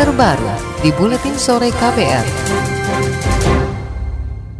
terbaru di Buletin Sore KPR.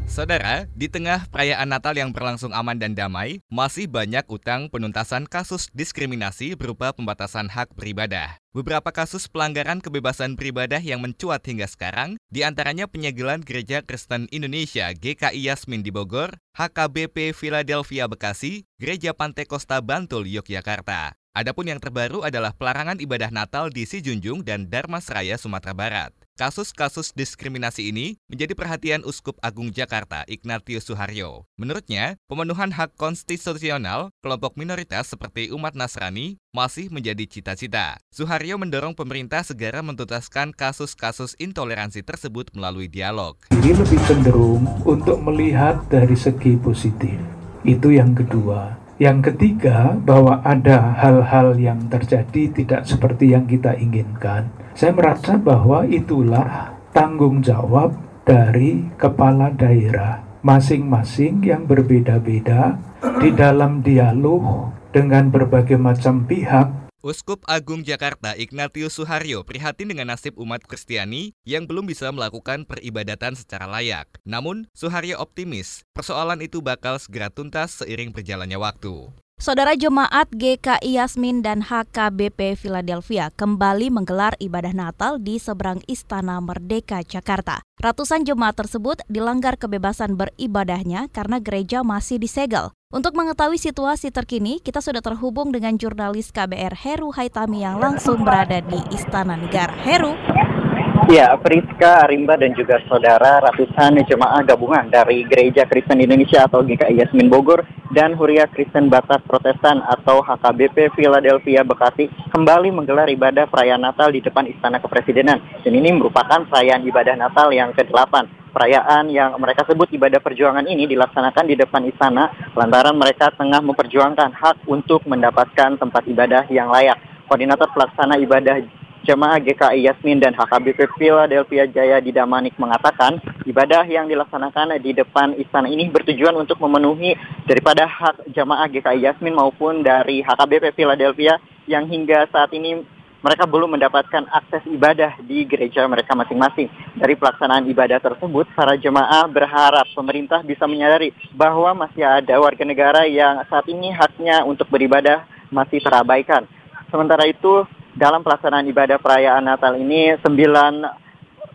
Saudara, di tengah perayaan Natal yang berlangsung aman dan damai, masih banyak utang penuntasan kasus diskriminasi berupa pembatasan hak beribadah. Beberapa kasus pelanggaran kebebasan beribadah yang mencuat hingga sekarang, di antaranya penyegelan Gereja Kristen Indonesia GKI Yasmin di Bogor, HKBP Philadelphia Bekasi, Gereja Pantai Kosta Bantul Yogyakarta. Adapun yang terbaru adalah pelarangan ibadah Natal di Sijunjung dan Darmasraya, Sumatera Barat. Kasus-kasus diskriminasi ini menjadi perhatian Uskup Agung Jakarta Ignatius Suharyo. Menurutnya, pemenuhan hak konstitusional kelompok minoritas seperti umat Nasrani masih menjadi cita-cita. Suharyo mendorong pemerintah segera mentuntaskan kasus-kasus intoleransi tersebut melalui dialog. Jadi lebih cenderung untuk melihat dari segi positif. Itu yang kedua. Yang ketiga, bahwa ada hal-hal yang terjadi tidak seperti yang kita inginkan. Saya merasa bahwa itulah tanggung jawab dari kepala daerah masing-masing yang berbeda-beda di dalam dialog dengan berbagai macam pihak Uskup Agung Jakarta Ignatius Suharyo prihatin dengan nasib umat Kristiani yang belum bisa melakukan peribadatan secara layak. Namun, Suharyo optimis persoalan itu bakal segera tuntas seiring berjalannya waktu. Saudara Jemaat GKI Yasmin dan HKBP Philadelphia kembali menggelar ibadah Natal di seberang Istana Merdeka, Jakarta. Ratusan jemaat tersebut dilanggar kebebasan beribadahnya karena gereja masih disegel. Untuk mengetahui situasi terkini, kita sudah terhubung dengan jurnalis KBR Heru Haitami yang langsung berada di Istana Negara. Heru. Ya, Friska, Arimba, dan juga saudara ratusan jemaah gabungan dari Gereja Kristen Indonesia atau GKI Yasmin Bogor dan Huria Kristen Batas Protestan atau HKBP Philadelphia Bekasi kembali menggelar ibadah perayaan Natal di depan Istana Kepresidenan. Dan ini merupakan perayaan ibadah Natal yang ke-8 perayaan yang mereka sebut ibadah perjuangan ini dilaksanakan di depan istana lantaran mereka tengah memperjuangkan hak untuk mendapatkan tempat ibadah yang layak. Koordinator pelaksana ibadah Jemaah GKI Yasmin dan HKBP Philadelphia Jaya di Damanik mengatakan ibadah yang dilaksanakan di depan istana ini bertujuan untuk memenuhi daripada hak jemaah GKI Yasmin maupun dari HKBP Philadelphia yang hingga saat ini mereka belum mendapatkan akses ibadah di gereja mereka masing-masing. Dari pelaksanaan ibadah tersebut, para jemaah berharap pemerintah bisa menyadari bahwa masih ada warga negara yang saat ini haknya untuk beribadah masih terabaikan. Sementara itu, dalam pelaksanaan ibadah perayaan Natal ini sembilan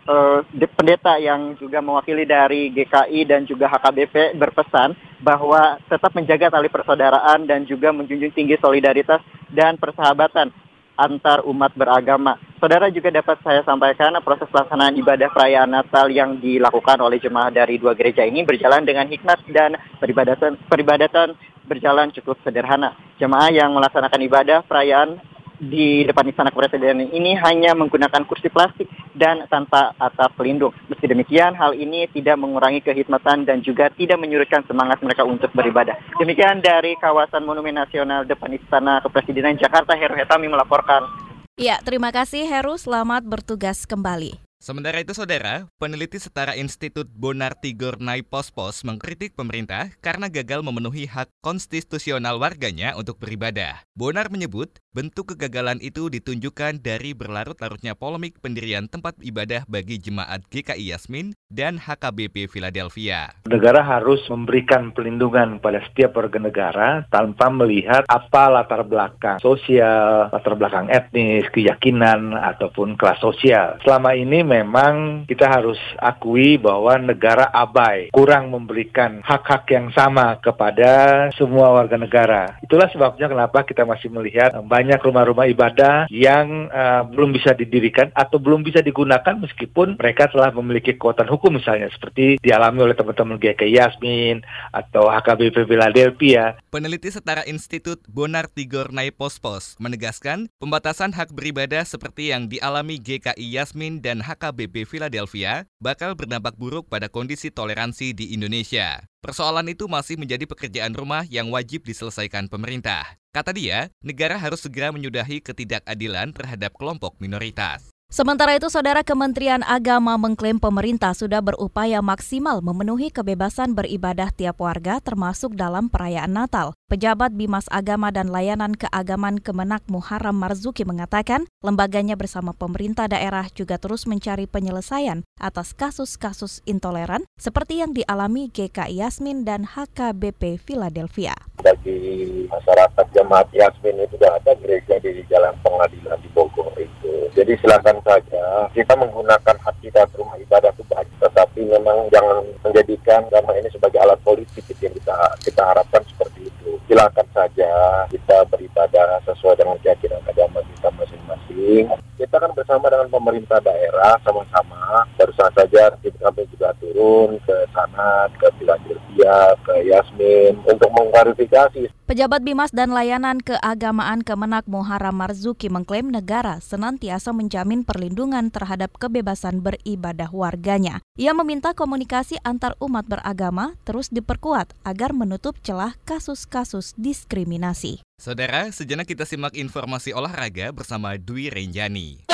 uh, pendeta yang juga mewakili dari GKI dan juga HKBP berpesan bahwa tetap menjaga tali persaudaraan dan juga menjunjung tinggi solidaritas dan persahabatan antar umat beragama. Saudara juga dapat saya sampaikan proses pelaksanaan ibadah perayaan Natal yang dilakukan oleh jemaah dari dua gereja ini berjalan dengan hikmat dan peribadatan peribadatan berjalan cukup sederhana. Jemaah yang melaksanakan ibadah perayaan di depan istana kepresidenan ini hanya menggunakan kursi plastik dan tanpa atap pelindung. Meski demikian, hal ini tidak mengurangi kehidmatan dan juga tidak menyurutkan semangat mereka untuk beribadah. Demikian dari kawasan Monumen Nasional depan Istana Kepresidenan Jakarta, Heru Hetami melaporkan. Ya, terima kasih Heru. Selamat bertugas kembali. Sementara itu, saudara, peneliti setara Institut Bonar Tigor Naipospos mengkritik pemerintah karena gagal memenuhi hak konstitusional warganya untuk beribadah. Bonar menyebut bentuk kegagalan itu ditunjukkan dari berlarut-larutnya polemik pendirian tempat ibadah bagi jemaat GKI Yasmin dan HKBP Philadelphia. Negara harus memberikan pelindungan pada setiap warga negara tanpa melihat apa latar belakang sosial, latar belakang etnis, keyakinan, ataupun kelas sosial. Selama ini memang kita harus akui bahwa negara abai, kurang memberikan hak-hak yang sama kepada semua warga negara. Itulah sebabnya kenapa kita masih melihat banyak rumah-rumah ibadah yang uh, belum bisa didirikan atau belum bisa digunakan meskipun mereka telah memiliki kekuatan hukum misalnya seperti dialami oleh teman-teman GKI Yasmin atau HKBP Philadelphia. Peneliti setara Institut Bonar Tigor Naipospos menegaskan pembatasan hak beribadah seperti yang dialami GKI Yasmin dan HKBP HKBP Philadelphia bakal berdampak buruk pada kondisi toleransi di Indonesia. Persoalan itu masih menjadi pekerjaan rumah yang wajib diselesaikan pemerintah. Kata dia, negara harus segera menyudahi ketidakadilan terhadap kelompok minoritas. Sementara itu, Saudara Kementerian Agama mengklaim pemerintah sudah berupaya maksimal memenuhi kebebasan beribadah tiap warga termasuk dalam perayaan Natal. Pejabat Bimas Agama dan Layanan Keagamaan Kemenak Muharram Marzuki mengatakan, lembaganya bersama pemerintah daerah juga terus mencari penyelesaian atas kasus-kasus intoleran seperti yang dialami GKI Yasmin dan HKBP Philadelphia. Bagi masyarakat jemaat Yasmin itu sudah ada gereja di Jalan Pengadilan di Bogor itu. Jadi silakan saja kita menggunakan hak kita rumah ibadah itu baik, tetapi memang jangan menjadikan agama ini sebagai alat politik yang kita kita harapkan silakan saja kita beribadah sesuai dengan keyakinan agama kita masing-masing. Kita kan bersama dengan pemerintah daerah sama-sama. Barusan saja kami juga turun ke sana, ke Philadelphia, ke Yasmin untuk mengklarifikasi. Pejabat Bimas dan Layanan Keagamaan Kemenak Muharram Marzuki mengklaim negara senantiasa menjamin perlindungan terhadap kebebasan beribadah warganya. Ia meminta komunikasi antar umat beragama terus diperkuat agar menutup celah kasus-kasus diskriminasi. Saudara, sejenak kita simak informasi olahraga bersama Dwi Renjani.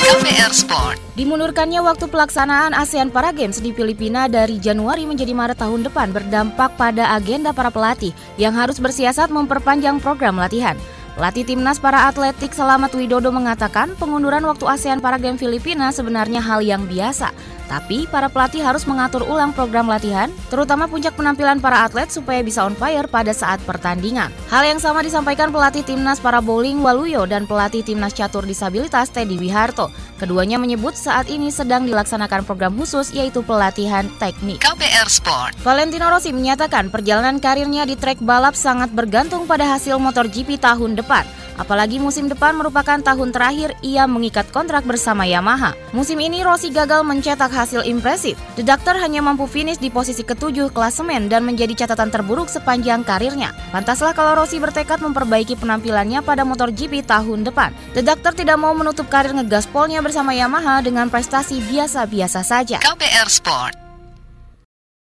KPR Sport. Dimundurkannya waktu pelaksanaan ASEAN Para Games di Filipina dari Januari menjadi Maret tahun depan berdampak pada agenda para pelatih yang harus bersiasat memperpanjang program latihan. Pelatih timnas para atletik Selamat Widodo mengatakan pengunduran waktu ASEAN Para Games Filipina sebenarnya hal yang biasa. Tapi para pelatih harus mengatur ulang program latihan, terutama puncak penampilan para atlet supaya bisa on fire pada saat pertandingan. Hal yang sama disampaikan pelatih timnas para bowling Waluyo dan pelatih timnas catur disabilitas Teddy Wiharto. Keduanya menyebut saat ini sedang dilaksanakan program khusus yaitu pelatihan teknik. KPR Sport. Valentino Rossi menyatakan perjalanan karirnya di trek balap sangat bergantung pada hasil MotoGP tahun depan depan. Apalagi musim depan merupakan tahun terakhir ia mengikat kontrak bersama Yamaha. Musim ini Rossi gagal mencetak hasil impresif. The Doctor hanya mampu finish di posisi ketujuh klasemen dan menjadi catatan terburuk sepanjang karirnya. Pantaslah kalau Rossi bertekad memperbaiki penampilannya pada MotoGP tahun depan. The Doctor tidak mau menutup karir ngegaspolnya bersama Yamaha dengan prestasi biasa-biasa saja. KPR Sport.